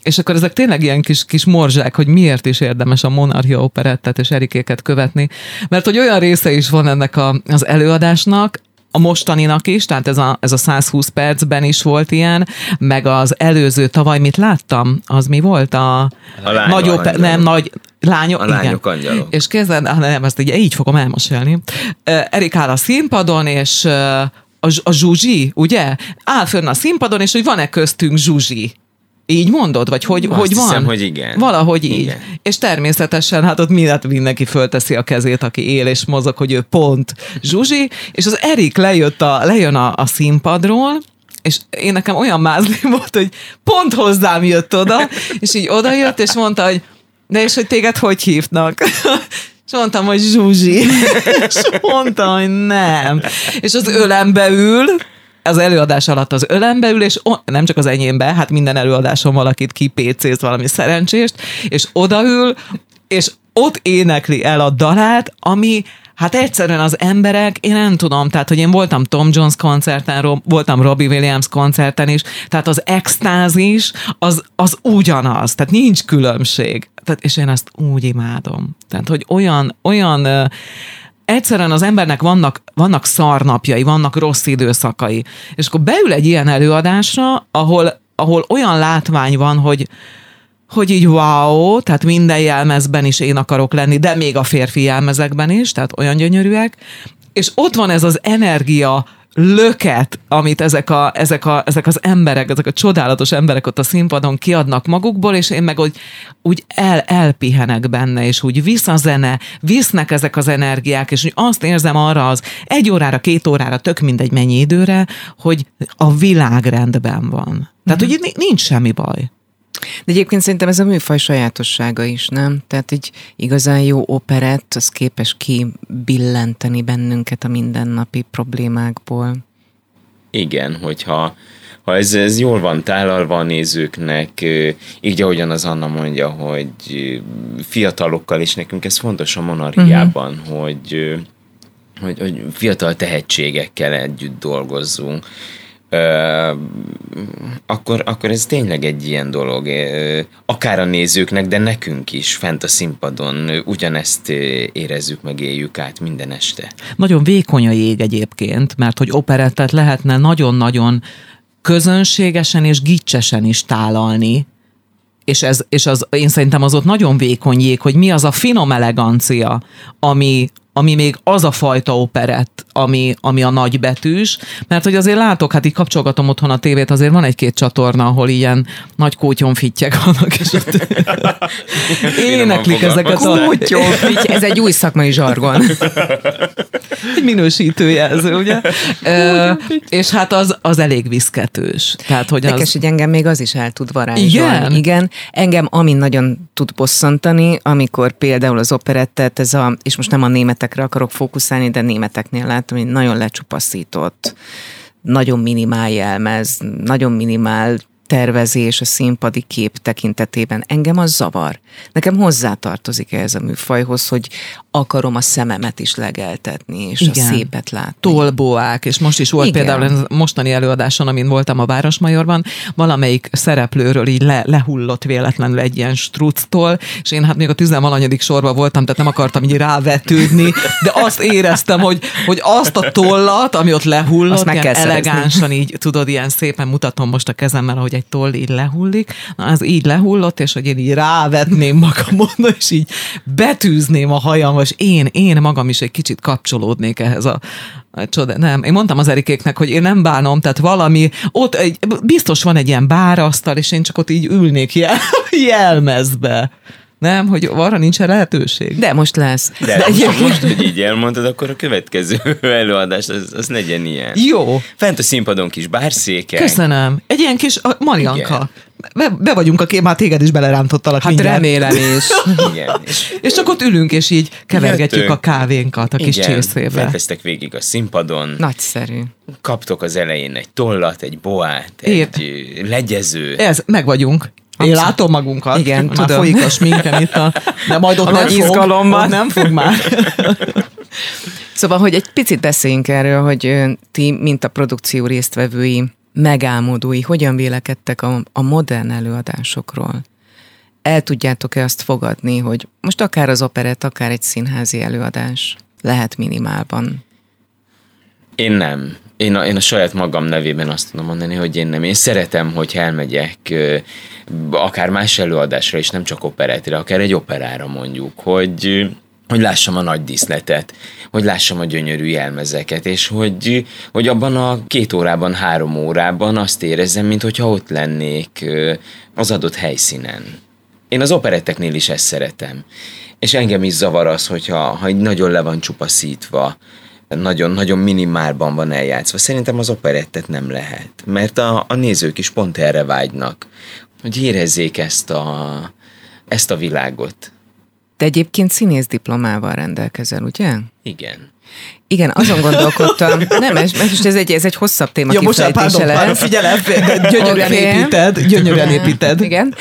B: és akkor ezek tényleg ilyen kis, kis morzsák, hogy miért is érdemes a Monarchia operettet és Erikéket követni. Mert hogy olyan része is van ennek a, az előadásnak, a mostaninak is, tehát ez a, ez a 120 percben is volt ilyen, meg az előző tavaly, mit láttam, az mi volt? A,
C: A lányok
B: nagy ope-
C: angyalok.
B: nem, nagy lányok,
C: A lányok angyalok.
B: És kezden, ah, nem, ezt így, így fogom elmosélni. Erik áll a színpadon, és a, a Zsuzsi, ugye? Áll fönn a színpadon, és hogy van-e köztünk Zsuzsi? Így mondod? Vagy hogy,
C: Azt
B: hogy van?
C: hiszem, hogy igen.
B: Valahogy így.
C: Igen.
B: És természetesen hát ott mindent mindenki fölteszi a kezét, aki él és mozog, hogy ő pont Zsuzsi, és az Erik lejött a, lejön a, a színpadról, és én nekem olyan mázli volt, hogy pont hozzám jött oda, és így oda jött, és mondta, hogy de és hogy téged hogy hívnak? És mondtam, hogy Zsuzsi. És mondta, hogy nem. És az ölembe ül, az előadás alatt az ölembe ül, és o- nem csak az enyémbe, hát minden előadáson valakit kipécéz valami szerencsést, és odaül, és ott énekli el a dalát, ami Hát egyszerűen az emberek, én nem tudom, tehát, hogy én voltam Tom Jones koncerten, Rob- voltam Robbie Williams koncerten is, tehát az extázis az, az ugyanaz, tehát nincs különbség. Tehát, és én ezt úgy imádom. Tehát, hogy olyan, olyan egyszerűen az embernek vannak, vannak szarnapjai, vannak rossz időszakai, és akkor beül egy ilyen előadásra, ahol, ahol olyan látvány van, hogy, hogy így wow, tehát minden jelmezben is én akarok lenni, de még a férfi jelmezekben is, tehát olyan gyönyörűek, és ott van ez az energia löket, amit ezek, a, ezek, a, ezek az emberek, ezek a csodálatos emberek ott a színpadon kiadnak magukból, és én meg úgy, úgy el, elpihenek benne, és úgy visz a zene, visznek ezek az energiák, és úgy azt érzem arra az egy órára, két órára, tök mindegy mennyi időre, hogy a világ rendben van. Tehát, hogy itt nincs semmi baj.
A: De egyébként szerintem ez a műfaj sajátossága is, nem? Tehát egy igazán jó operett, az képes kibillenteni bennünket a mindennapi problémákból.
C: Igen, hogyha ha ez, ez jól van tálalva a nézőknek, így ahogyan az Anna mondja, hogy fiatalokkal, és nekünk ez fontos a monarchiában, uh-huh. hogy, hogy, hogy fiatal tehetségekkel együtt dolgozzunk, akkor, akkor ez tényleg egy ilyen dolog. Akár a nézőknek, de nekünk is fent a színpadon ugyanezt érezzük, meg éljük át minden este.
B: Nagyon vékony a jég egyébként, mert hogy operettet lehetne nagyon-nagyon közönségesen és gicsesen is tálalni, és, ez, és az, én szerintem az ott nagyon vékony jég, hogy mi az a finom elegancia, ami, ami még az a fajta operett, ami, ami a nagybetűs, mert hogy azért látok, hát így kapcsolgatom otthon a tévét, azért van egy-két csatorna, ahol ilyen nagy kótyonfittyek vannak, és ott éneklik ezeket a...
A: Kótyófitty, ez egy új szakmai zsargon.
B: egy minősítőjelző, ugye? Ö, és hát az, az elég viszketős. Tehát, hogy
A: Érdekes,
B: az...
A: hogy engem még az is el tud varázsolni.
B: Igen?
A: Igen. Engem amin nagyon tud bosszantani, amikor például az operettet, ez a, és most nem a németekre akarok fókuszálni, de németeknél látom, hogy nagyon lecsupaszított, nagyon minimál jelmez, nagyon minimál tervezés a színpadi kép tekintetében. Engem az zavar. Nekem hozzátartozik ez a műfajhoz, hogy akarom a szememet is legeltetni, és
B: Igen.
A: a szépet látni.
B: tolboák, és most is volt
A: Igen.
B: Például a mostani előadáson, amin voltam a Városmajorban, valamelyik szereplőről így le, lehullott véletlenül egy ilyen structól, és én hát még a tizenvalanyadik sorban voltam, tehát nem akartam így rávetődni, de azt éreztem, hogy, hogy azt a tollat, ami ott lehullott,
A: Azt meg kell szerezni.
B: elegánsan így, tudod, ilyen szépen mutatom most a kezemmel, ahogy egy toll így lehullik, na, az így lehullott, és hogy én így rávetném magamon, és így betűzném a hajam, és én, én magam is egy kicsit kapcsolódnék ehhez a, a csoda. Nem, én mondtam az Erikéknek, hogy én nem bánom, tehát valami, ott egy, biztos van egy ilyen bárasztal, és én csak ott így ülnék jel, jelmezbe. Nem, hogy arra nincsen lehetőség.
A: De most lesz.
C: De,
A: De egyébként
C: most, hogy így elmondtad, akkor a következő előadás, az, az legyen ilyen.
B: Jó,
C: Fent a színpadon kis bárszékek.
B: köszönöm. Egy ilyen kis Marianka.
C: Igen.
B: Be, be vagyunk a kép, már téged is belerántottalak
A: hát
B: mindjárt.
A: remélem is.
C: Igen. És
B: És csak ott ülünk, és így kevergetjük
C: Jöttünk.
B: a kávénkat a kis
C: igen,
B: csészével.
C: fent végig a színpadon.
A: Nagyszerű.
C: Kaptok az elején egy tollat, egy boát, egy ö, legyező.
B: Ez, meg vagyunk. Én
A: Abszolút.
B: látom magunkat.
A: Igen,
B: már
A: tudom.
B: folyik a sminkem itt a... De majd ott
A: A
B: nem
A: nagy
B: fog, ott nem fog már.
A: Szóval, hogy egy picit beszéljünk erről, hogy ti, mint a produkció résztvevői, megálmodói, hogyan vélekedtek a, a modern előadásokról? El tudjátok-e azt fogadni, hogy most akár az operett, akár egy színházi előadás lehet minimálban?
C: Én nem. Én a, én a saját magam nevében azt tudom mondani, hogy én nem. Én szeretem, hogy elmegyek akár más előadásra is, nem csak operettre, akár egy operára mondjuk, hogy hogy lássam a nagy díszletet, hogy lássam a gyönyörű jelmezeket, és hogy, hogy abban a két órában, három órában azt érezzem, mintha ott lennék az adott helyszínen. Én az operetteknél is ezt szeretem. És engem is zavar az, hogyha ha nagyon le van csupaszítva, nagyon-nagyon minimálban van eljátszva. Szerintem az operettet nem lehet, mert a, a nézők is pont erre vágynak, hogy érezzék ezt a, ezt a világot.
A: Te egyébként színész diplomával rendelkezel, ugye?
C: Igen.
A: Igen, azon gondolkodtam. Nem, ez, ez, ez, egy, ez egy hosszabb téma
B: Ja, most
A: kifejtése
B: pardon, pardon,
A: lesz.
B: figyelem, de gyönyörűen
A: Oké.
B: építed, gyönyörűen építed.
A: Igen.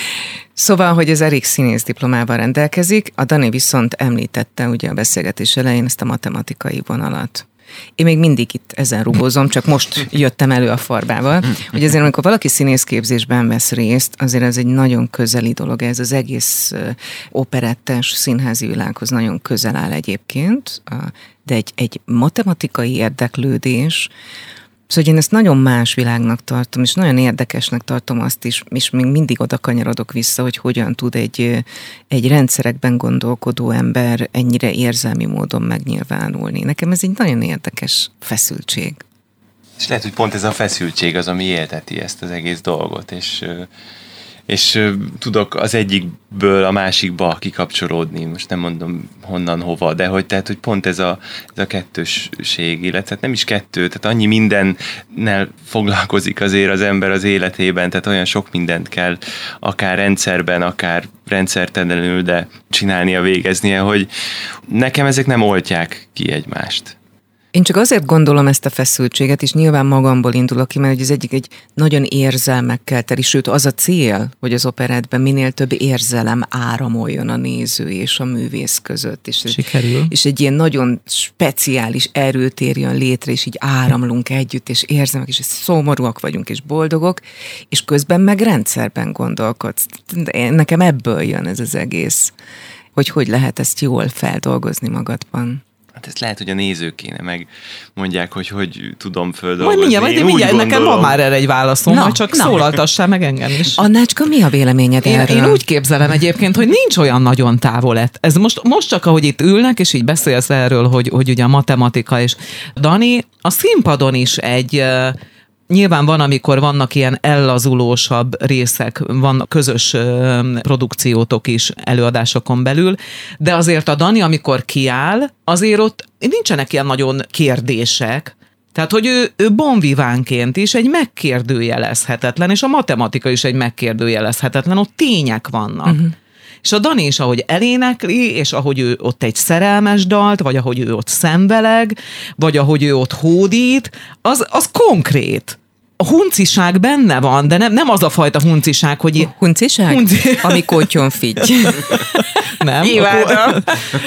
A: Szóval, hogy az Erik színész diplomával rendelkezik, a Dani viszont említette ugye a beszélgetés elején ezt a matematikai vonalat. Én még mindig itt ezen rugózom, csak most jöttem elő a farbával, hogy azért amikor valaki színészképzésben vesz részt, azért ez egy nagyon közeli dolog, ez az egész operettes színházi világhoz nagyon közel áll egyébként, de egy, egy matematikai érdeklődés, Szóval én ezt nagyon más világnak tartom, és nagyon érdekesnek tartom azt is, és még mindig oda kanyarodok vissza, hogy hogyan tud egy, egy rendszerekben gondolkodó ember ennyire érzelmi módon megnyilvánulni. Nekem ez egy nagyon érdekes feszültség.
D: És lehet, hogy pont ez a feszültség az, ami élteti ezt az egész dolgot, és, és tudok az egyikből a másikba kikapcsolódni, most nem mondom honnan, hova, de hogy, tehát, hogy pont ez a, ez a kettősség, illetve hát nem is kettő, tehát annyi mindennel foglalkozik azért az ember az életében, tehát olyan sok mindent kell akár rendszerben, akár rendszertelenül, de csinálnia, végeznie, hogy nekem ezek nem oltják ki egymást.
A: Én csak azért gondolom ezt a feszültséget, és nyilván magamból indulok ki, mert az egyik egy nagyon érzelmekkel teli, sőt az a cél, hogy az operetben minél több érzelem áramoljon a néző és a művész között. És,
B: Sikerül.
A: És egy ilyen nagyon speciális erőt érjön létre, és így áramlunk együtt, és érzelmek, és szomorúak vagyunk, és boldogok, és közben meg rendszerben gondolkodsz. Nekem ebből jön ez az egész, hogy hogy lehet ezt jól feldolgozni magadban.
D: Hát ezt lehet, hogy a nézők kéne meg mondják, hogy hogy tudom földolgozni.
B: Majd mindjárt, majd mindjárt nekem van
D: gondolom.
B: már erre egy válaszom,
A: Na,
B: majd csak
A: na.
B: szólaltassál meg engem is.
A: Annácska, mi a véleményed
B: Én,
A: erről?
B: én úgy képzelem egyébként, hogy nincs olyan nagyon távol lett. Ez most, most csak, ahogy itt ülnek, és így beszélsz erről, hogy, hogy ugye a matematika és Dani, a színpadon is egy Nyilván van, amikor vannak ilyen ellazulósabb részek, van közös produkciótok is előadásokon belül, de azért a Dani, amikor kiáll, azért ott nincsenek ilyen nagyon kérdések, tehát, hogy ő, ő bonvivánként is egy megkérdőjelezhetetlen, és a matematika is egy megkérdőjelezhetetlen, ott tények vannak. Uh-huh. És a Dani is, ahogy elénekli, és ahogy ő ott egy szerelmes dalt, vagy ahogy ő ott szenveleg, vagy ahogy ő ott hódít, az, az konkrét. a hunciság benne van, de nem, nem az a fajta hunciság, hogy...
A: Hunciság?
B: Hunci-
A: Ami kótyon figy.
B: Nem?
A: Imádom.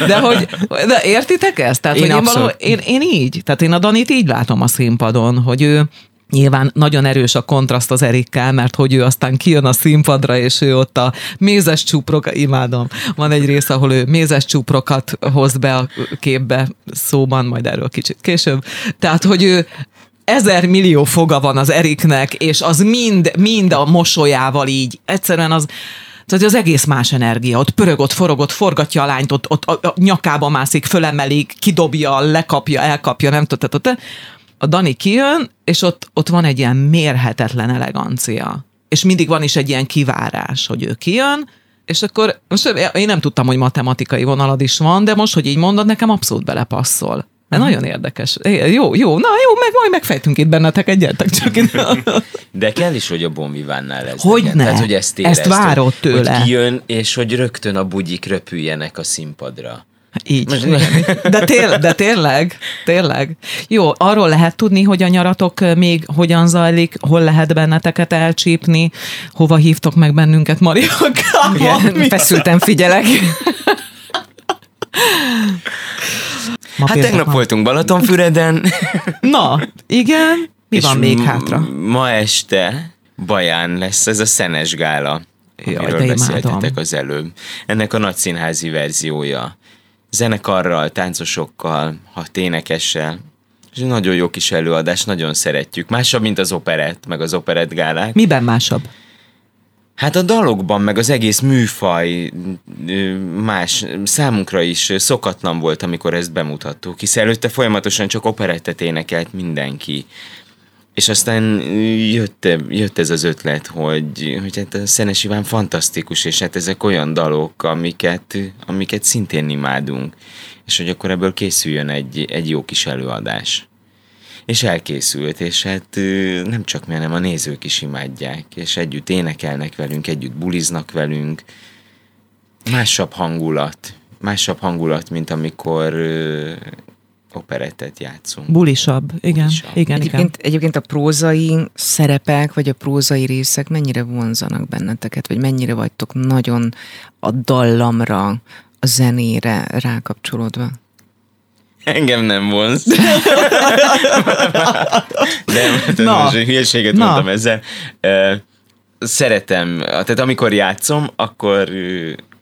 B: De hogy, de értitek ezt? Tehát,
A: Én
B: hogy én, valahol, én, én így, tehát én a Danit így látom a színpadon, hogy ő Nyilván nagyon erős a kontraszt az Erikkel, mert hogy ő aztán kijön a színpadra, és ő ott a mézes csúprok, imádom, van egy rész, ahol ő mézes csúprokat hoz be a képbe szóban, majd erről kicsit később. Tehát, hogy ő ezer millió foga van az Eriknek, és az mind, mind a mosolyával így, egyszerűen az, tehát az egész más energia. Ott pörög, ott forog, ott forgatja a lányt, ott, ott a, nyakába mászik, fölemeli, kidobja, lekapja, elkapja, nem tudom. Tehát a Dani kijön, és ott, ott van egy ilyen mérhetetlen elegancia. És mindig van is egy ilyen kivárás, hogy ő kijön, és akkor most én nem tudtam, hogy matematikai vonalad is van, de most, hogy így mondod, nekem abszolút belepasszol. De nagyon érdekes. Jó, jó, na jó, meg majd megfejtünk itt benneteket, gyertek csak itt.
C: De kell is, hogy a Bonvivánnál lesz.
B: Hogyne?
C: Tehát, hogy ezt,
B: Ezt
C: érezd,
B: várod
C: hogy,
B: tőle.
C: Hogy kijön, és hogy rögtön a bugyik röpüljenek a színpadra.
B: Így.
C: Most-
B: De, tél, de tényleg, tényleg. Jó, arról lehet tudni, hogy a nyaratok még hogyan zajlik, hol lehet benneteket elcsípni, hova hívtok meg bennünket, Mariakával.
A: Igen, feszülten figyelek.
B: Ma
C: Hát tegnap voltunk Balatonfüreden.
B: Na, igen. Mi van még hátra?
C: Ma este Baján lesz ez a Szenes Gála,
B: Jaj,
C: amiről beszéltetek az előbb. Ennek a nagyszínházi verziója. Zenekarral, táncosokkal, hat énekessel. És egy nagyon jó kis előadás, nagyon szeretjük. Másabb, mint az operett, meg az operett gálák.
B: Miben másabb?
C: Hát a dalokban, meg az egész műfaj más számunkra is szokatlan volt, amikor ezt bemutattuk, hiszen előtte folyamatosan csak operettet énekelt mindenki. És aztán jött, jött ez az ötlet, hogy, hogy hát a Szenes Iván fantasztikus, és hát ezek olyan dalok, amiket, amiket szintén imádunk. És hogy akkor ebből készüljön egy, egy jó kis előadás. És elkészült, és hát nem csak mi, hanem a nézők is imádják, és együtt énekelnek velünk, együtt buliznak velünk. Másabb hangulat, másabb hangulat, mint amikor operettet játszunk.
B: Bulisabb. Igen,
C: Bulisabb.
B: igen, igen.
A: Egyébként, egyébként a prózai szerepek, vagy a prózai részek mennyire vonzanak benneteket, vagy mennyire vagytok nagyon a dallamra, a zenére rákapcsolódva?
C: Engem nem vonz. nem, tehát
B: Na.
C: most hülyeséget
B: Na.
C: mondtam ezzel. Szeretem, tehát amikor játszom, akkor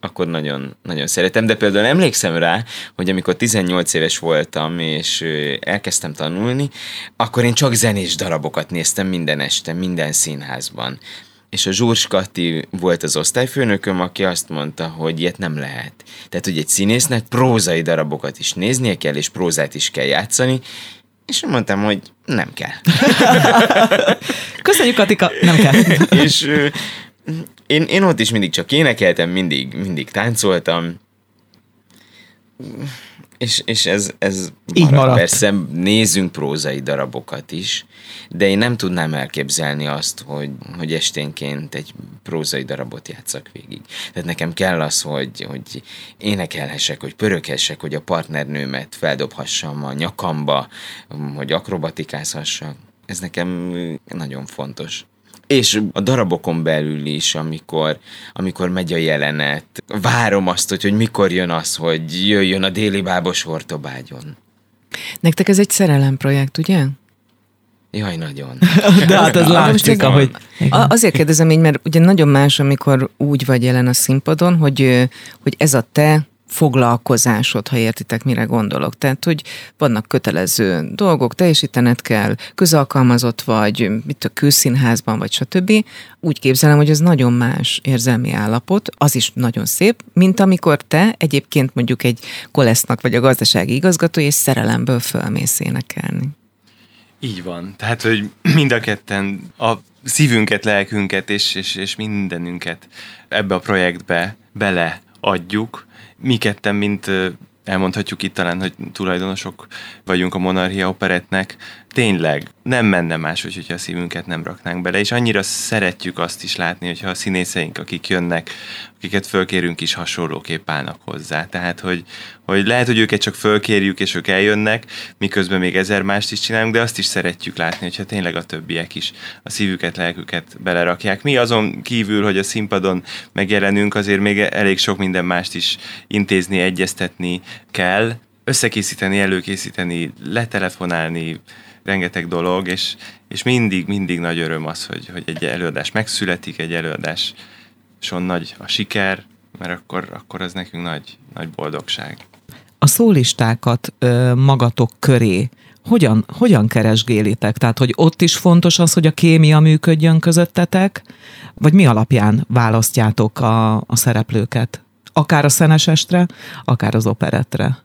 C: akkor nagyon, nagyon szeretem, de például emlékszem rá, hogy amikor 18 éves voltam, és elkezdtem tanulni, akkor én csak zenés darabokat néztem minden este, minden színházban. És a Zsúrs Kati volt az osztályfőnököm, aki azt mondta, hogy ilyet nem lehet. Tehát, hogy egy színésznek prózai darabokat is néznie kell, és prózát is kell játszani, és mondtam, hogy nem kell.
B: Köszönjük, Katika. Nem kell.
C: és én, én ott is mindig csak énekeltem, mindig, mindig táncoltam, és, és ez, ez
B: Így maradt.
C: Persze nézzünk prózai darabokat is, de én nem tudnám elképzelni azt, hogy, hogy esténként egy prózai darabot játszak végig. Tehát nekem kell az, hogy, hogy énekelhessek, hogy pöröghessek, hogy a partnernőmet feldobhassam a nyakamba, hogy akrobatikázhassak. Ez nekem nagyon fontos. És a darabokon belül is, amikor, amikor megy a jelenet, várom azt, hogy, hogy mikor jön az, hogy jöjjön a déli bábos hortobágyon.
A: Nektek ez egy szerelemprojekt, ugye?
C: Jaj, nagyon.
B: De hát ez
A: Most
B: látszik, ahogy...
A: A- Azért kérdezem így, mert ugye nagyon más, amikor úgy vagy jelen a színpadon, hogy, hogy ez a te foglalkozásod, ha értitek, mire gondolok. Tehát, hogy vannak kötelező dolgok, teljesítened kell, közalkalmazott vagy, mit a külszínházban, vagy stb. Úgy képzelem, hogy ez nagyon más érzelmi állapot, az is nagyon szép, mint amikor te egyébként mondjuk egy kolesznak vagy a gazdasági igazgatója, és szerelemből fölmész énekelni.
D: Így van. Tehát, hogy mind a ketten a szívünket, lelkünket és, és, és mindenünket ebbe a projektbe beleadjuk. Mi ketten, mint elmondhatjuk itt talán, hogy tulajdonosok vagyunk a Monarchia Operetnek, tényleg nem menne más, hogyha a szívünket nem raknánk bele, és annyira szeretjük azt is látni, hogyha a színészeink, akik jönnek, akiket fölkérünk is hasonlóképp állnak hozzá. Tehát, hogy, hogy lehet, hogy őket csak fölkérjük, és ők eljönnek, miközben még ezer mást is csinálunk, de azt is szeretjük látni, hogyha tényleg a többiek is a szívüket, lelküket belerakják. Mi azon kívül, hogy a színpadon megjelenünk, azért még elég sok minden mást is intézni, egyeztetni kell, összekészíteni, előkészíteni, letelefonálni, rengeteg dolog, és, és mindig, mindig nagy öröm az, hogy, hogy egy előadás megszületik, egy előadáson nagy a siker, mert akkor, akkor az nekünk nagy, nagy boldogság.
B: A szólistákat ö, magatok köré hogyan, hogyan keresgélitek? Tehát, hogy ott is fontos az, hogy a kémia működjön közöttetek, vagy mi alapján választjátok a, a szereplőket? Akár a szenesestre, akár az operettre?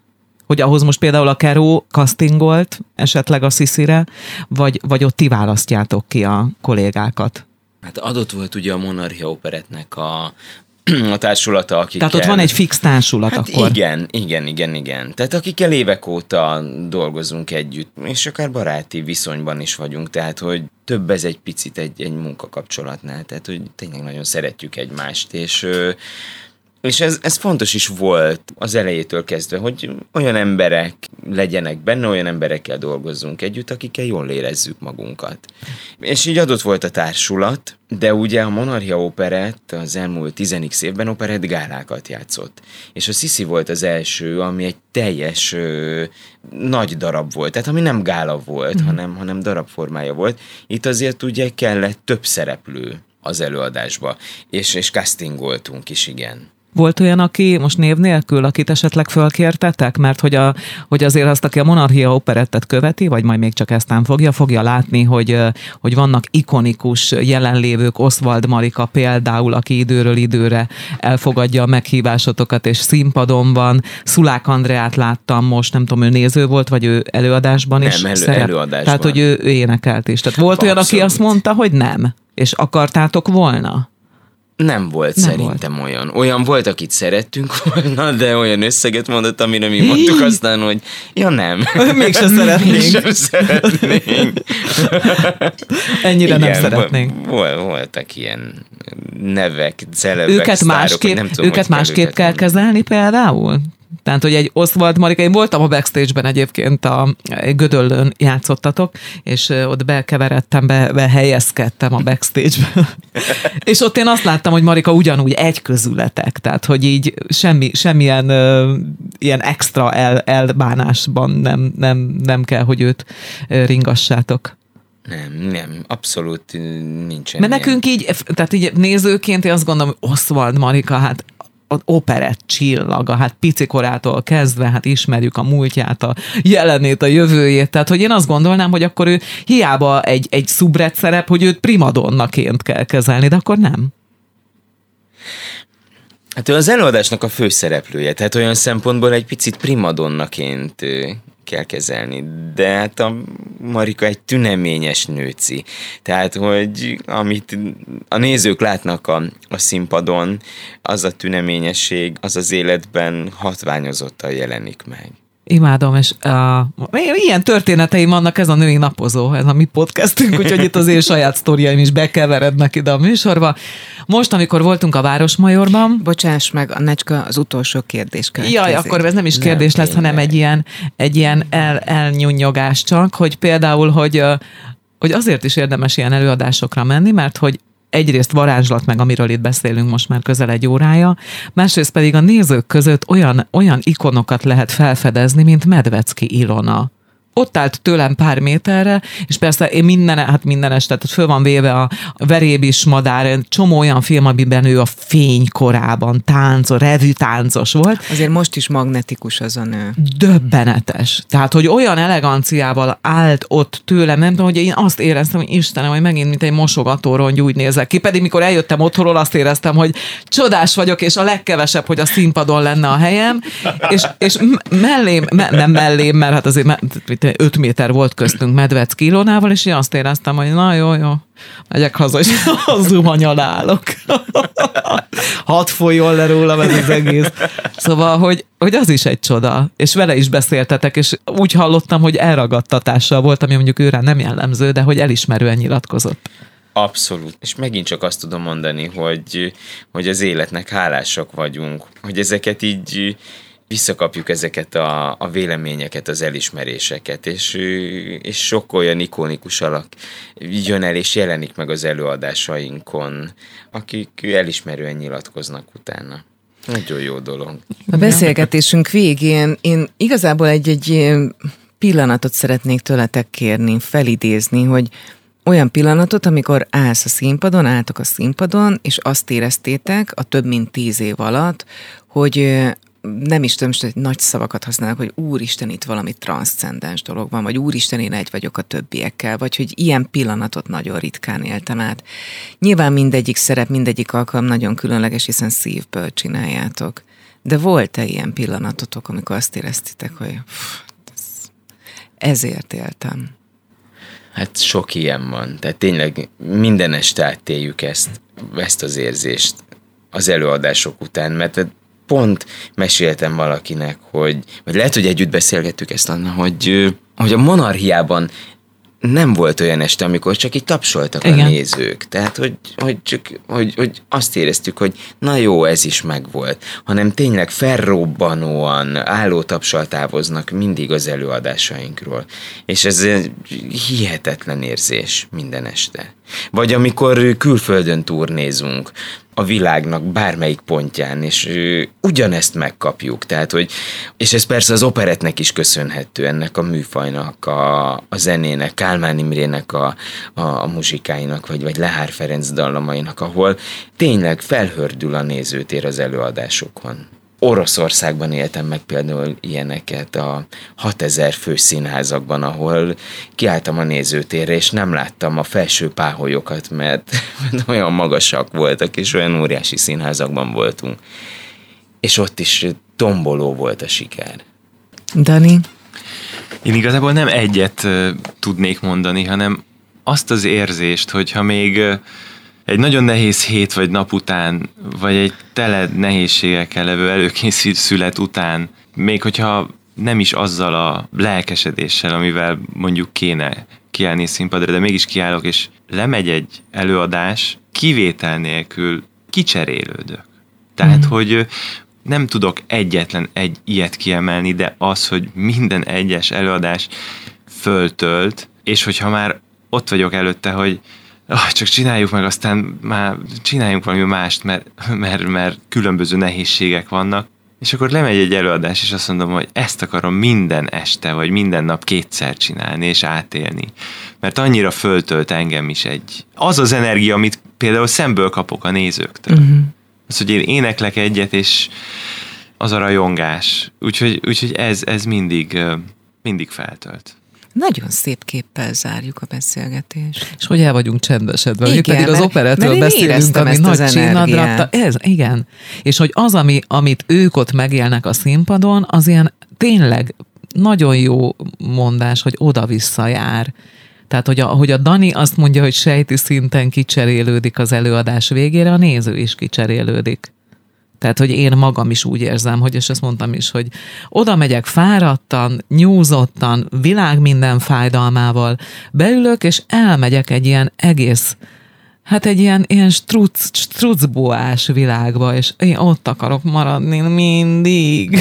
B: Hogy ahhoz most például a Keró castingolt esetleg a Sziszire, vagy, vagy ott ti választjátok ki a kollégákat?
C: Hát adott volt ugye a Monarchia Operetnek a a társulata, akik.
B: Tehát ott van egy fix társulat
C: hát
B: akkor.
C: Igen, igen, igen, igen. Tehát akikkel évek óta dolgozunk együtt, és akár baráti viszonyban is vagyunk, tehát hogy több ez egy picit egy, egy munkakapcsolatnál, tehát hogy tényleg nagyon szeretjük egymást, és és ez, ez fontos is volt az elejétől kezdve, hogy olyan emberek legyenek benne, olyan emberekkel dolgozzunk együtt, akikkel jól érezzük magunkat. És így adott volt a társulat, de ugye a Monarchia Operett az elmúlt 10 évben operett gálákat játszott. És a Sisi volt az első, ami egy teljes ö, nagy darab volt, tehát ami nem gála volt, mm. hanem, hanem darab formája volt. Itt azért ugye kellett több szereplő az előadásba, és, és castingoltunk is, igen.
B: Volt olyan, aki most név nélkül, akit esetleg fölkértetek, mert hogy, a, hogy azért azt, aki a monarchia operettet követi, vagy majd még csak ezt nem fogja, fogja látni, hogy, hogy vannak ikonikus jelenlévők, Oswald Marika például, aki időről időre elfogadja a meghívásotokat, és színpadon van. Szulák Andreát láttam most, nem tudom, ő néző volt, vagy ő előadásban
C: nem,
B: is
C: elő,
B: szerep.
C: előadásban.
B: Tehát, hogy ő, ő énekelt is. Tehát volt olyan, aki azt mondta, hogy nem, és akartátok volna?
C: Nem volt nem szerintem volt. olyan. Olyan volt, akit szerettünk volna, de olyan összeget mondott, amire mi mondtuk aztán, hogy ja nem.
B: Mégsem szeretnénk. Mégsem
C: szeretnénk.
B: Ennyire Igen, nem szeretnénk.
C: Vol, voltak ilyen nevek, celebek,
B: Őket sztárok, másképp, nem tudom, őket másképp kell, kell kezelni például? Tehát, hogy egy Oswald Marika, én voltam a backstage-ben egyébként, a Gödöllön játszottatok, és ott bekeveredtem, be, behelyezkedtem a backstage-be. és ott én azt láttam, hogy Marika ugyanúgy egy közületek, tehát, hogy így semmi, semmilyen uh, ilyen extra el, elbánásban nem, nem, nem kell, hogy őt ringassátok.
C: Nem, nem, abszolút nincsen.
B: Mert nekünk így, tehát így nézőként én azt gondolom, hogy Oswald Marika, hát az operett csillaga, hát picikorától kezdve, hát ismerjük a múltját, a jelenét, a jövőjét, tehát hogy én azt gondolnám, hogy akkor ő hiába egy, egy szubret szerep, hogy őt primadonnaként kell kezelni, de akkor nem.
C: Hát ő az előadásnak a főszereplője, tehát olyan szempontból egy picit primadonnaként kell kezelni. De hát a Marika egy tüneményes nőci. Tehát, hogy amit a nézők látnak a, a színpadon, az a tüneményesség, az az életben hatványozottan jelenik meg.
B: Imádom, és uh, ilyen történeteim vannak, ez a női napozó, ez a mi podcastünk, úgyhogy itt az én saját sztoriaim is bekeverednek ide a műsorba. Most, amikor voltunk a Városmajorban...
A: Bocsáss meg, Annecska, az utolsó kérdés
B: következik. Jaj, akkor ez nem is kérdés nem, lesz, hanem egy ilyen, egy ilyen el, elnyúnyogás csak, hogy például, hogy hogy azért is érdemes ilyen előadásokra menni, mert hogy egyrészt varázslat meg, amiről itt beszélünk most már közel egy órája, másrészt pedig a nézők között olyan, olyan ikonokat lehet felfedezni, mint Medvecki Ilona ott állt tőlem pár méterre, és persze én minden, hát minden este, tehát föl van véve a verébis madár, egy csomó olyan film, amiben ő a fénykorában táncol, revű táncos volt.
A: Azért most is magnetikus az a nő.
B: Döbbenetes. Tehát, hogy olyan eleganciával állt ott tőlem, nem tudom, hogy én azt éreztem, hogy Istenem, hogy megint mint egy mosogatórongy úgy nézek ki, pedig mikor eljöttem otthonról, azt éreztem, hogy csodás vagyok, és a legkevesebb, hogy a színpadon lenne a helyem, és, és mellém, me, nem mellém, mert hát azért 5 méter volt köztünk Medvecki Ilonával, és én azt éreztem, hogy na jó, jó, megyek haza, és zuhanyal állok. Hadd folyjon le rólam ez az egész. Szóval, hogy, hogy az is egy csoda. És vele is beszéltetek, és úgy hallottam, hogy elragadtatással volt, ami mondjuk őre nem jellemző, de hogy elismerően nyilatkozott.
C: Abszolút. És megint csak azt tudom mondani, hogy, hogy az életnek hálásak vagyunk, hogy ezeket így visszakapjuk ezeket a, a véleményeket, az elismeréseket, és, és sok olyan ikonikus alak jön el és jelenik meg az előadásainkon, akik elismerően nyilatkoznak utána. Nagyon jó dolog.
A: A beszélgetésünk végén én igazából egy-egy pillanatot szeretnék tőletek kérni, felidézni, hogy olyan pillanatot, amikor állsz a színpadon, álltok a színpadon, és azt éreztétek a több mint tíz év alatt, hogy nem is tudom, hogy nagy szavakat használnak, hogy úristen, itt valami transzcendens dolog van, vagy úristen, én egy vagyok a többiekkel, vagy hogy ilyen pillanatot nagyon ritkán éltem át. Nyilván mindegyik szerep, mindegyik alkalom nagyon különleges, hiszen szívből csináljátok. De volt-e ilyen pillanatotok, amikor azt éreztitek, hogy ezért éltem?
C: Hát sok ilyen van. Tehát tényleg minden este átéljük ezt, ezt az érzést az előadások után, mert pont meséltem valakinek, hogy, vagy lehet, hogy együtt beszélgettük ezt, Anna, hogy, hogy a monarchiában nem volt olyan este, amikor csak így tapsoltak Igen. a nézők. Tehát, hogy, hogy, csak, hogy, hogy azt éreztük, hogy na jó, ez is megvolt. Hanem tényleg felrobbanóan álló tapsal távoznak mindig az előadásainkról. És ez hihetetlen érzés minden este. Vagy amikor külföldön turnézunk, a világnak bármelyik pontján, és ugyanezt megkapjuk. Tehát, hogy, és ez persze az operetnek is köszönhető, ennek a műfajnak, a, a zenének, Kálmán Imrének a, a, a muzsikáinak, vagy, vagy Lehár Ferenc dallamainak, ahol tényleg felhördül a nézőtér az előadásokon. Oroszországban éltem meg például ilyeneket a 6000 fő színházakban, ahol kiálltam a nézőtérre, és nem láttam a felső páholyokat, mert olyan magasak voltak, és olyan óriási színházakban voltunk. És ott is tomboló volt a siker.
A: Dani?
D: Én igazából nem egyet tudnék mondani, hanem azt az érzést, hogyha még egy nagyon nehéz hét vagy nap után, vagy egy tele nehézségekkel levő előkészület után, még hogyha nem is azzal a lelkesedéssel, amivel mondjuk kéne kiállni színpadra, de mégis kiállok, és lemegy egy előadás, kivétel nélkül kicserélődök. Tehát, mm. hogy nem tudok egyetlen egy ilyet kiemelni, de az, hogy minden egyes előadás föltölt, és hogyha már ott vagyok előtte, hogy oh, csak csináljuk meg, aztán már csináljunk valami mást, mert, mert, mert különböző nehézségek vannak. És akkor lemegy egy előadás, és azt mondom, hogy ezt akarom minden este, vagy minden nap kétszer csinálni, és átélni. Mert annyira föltölt engem is egy... Az az energia, amit például szemből kapok a nézőktől. Uh-huh. Az, hogy én éneklek egyet, és az a rajongás. Úgyhogy, úgyhogy ez, ez mindig, mindig feltölt.
A: Nagyon szép képpel zárjuk a beszélgetést.
B: És hogy el vagyunk csendesedve, igen, pedig az operetről beszélünk, ami nagy csinadratta. Ez, igen. És hogy az, ami, amit ők ott megélnek a színpadon, az ilyen tényleg nagyon jó mondás, hogy oda-vissza jár. Tehát, hogy a, hogy a Dani azt mondja, hogy sejti szinten kicserélődik az előadás végére, a néző is kicserélődik. Tehát, hogy én magam is úgy érzem, hogy, és ezt mondtam is, hogy oda megyek fáradtan, nyúzottan, világ minden fájdalmával, beülök, és elmegyek egy ilyen egész, hát egy ilyen, ilyen struc, strucboás világba, és én ott akarok maradni mindig.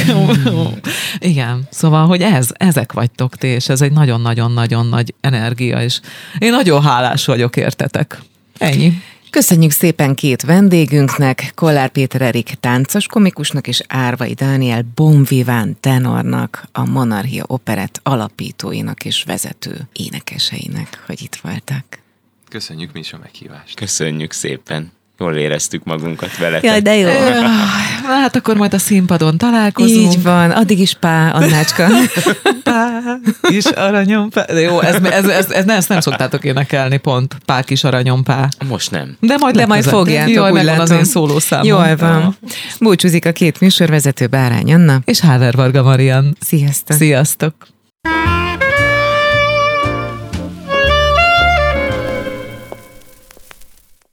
B: Igen, szóval, hogy ez, ezek vagytok ti, és ez egy nagyon-nagyon-nagyon nagy energia, és én nagyon hálás vagyok értetek. Ennyi.
A: Köszönjük szépen két vendégünknek, Kollár Péter Erik táncos komikusnak és Árvai Dániel Bonviván tenornak, a Monarchia Operett alapítóinak és vezető énekeseinek, hogy itt voltak.
D: Köszönjük mi is a meghívást.
C: Köszönjük szépen. Jól éreztük magunkat vele.
A: Jaj, de jó.
B: Hát akkor majd a színpadon találkozunk.
A: Így van, addig is pá, Annácska.
B: pá, kis aranyom pá. De jó, ez, ez, ez, ez, ezt nem szoktátok énekelni pont. Pá, kis aranyom pá.
C: Most nem.
A: De majd, de majd fogjátok,
B: Jaj, úgy az én szólószámom.
A: Jól van. Búcsúzik a két műsorvezető Bárány Anna.
B: És Háver Varga Marian.
A: Sziasztok.
B: Sziasztok.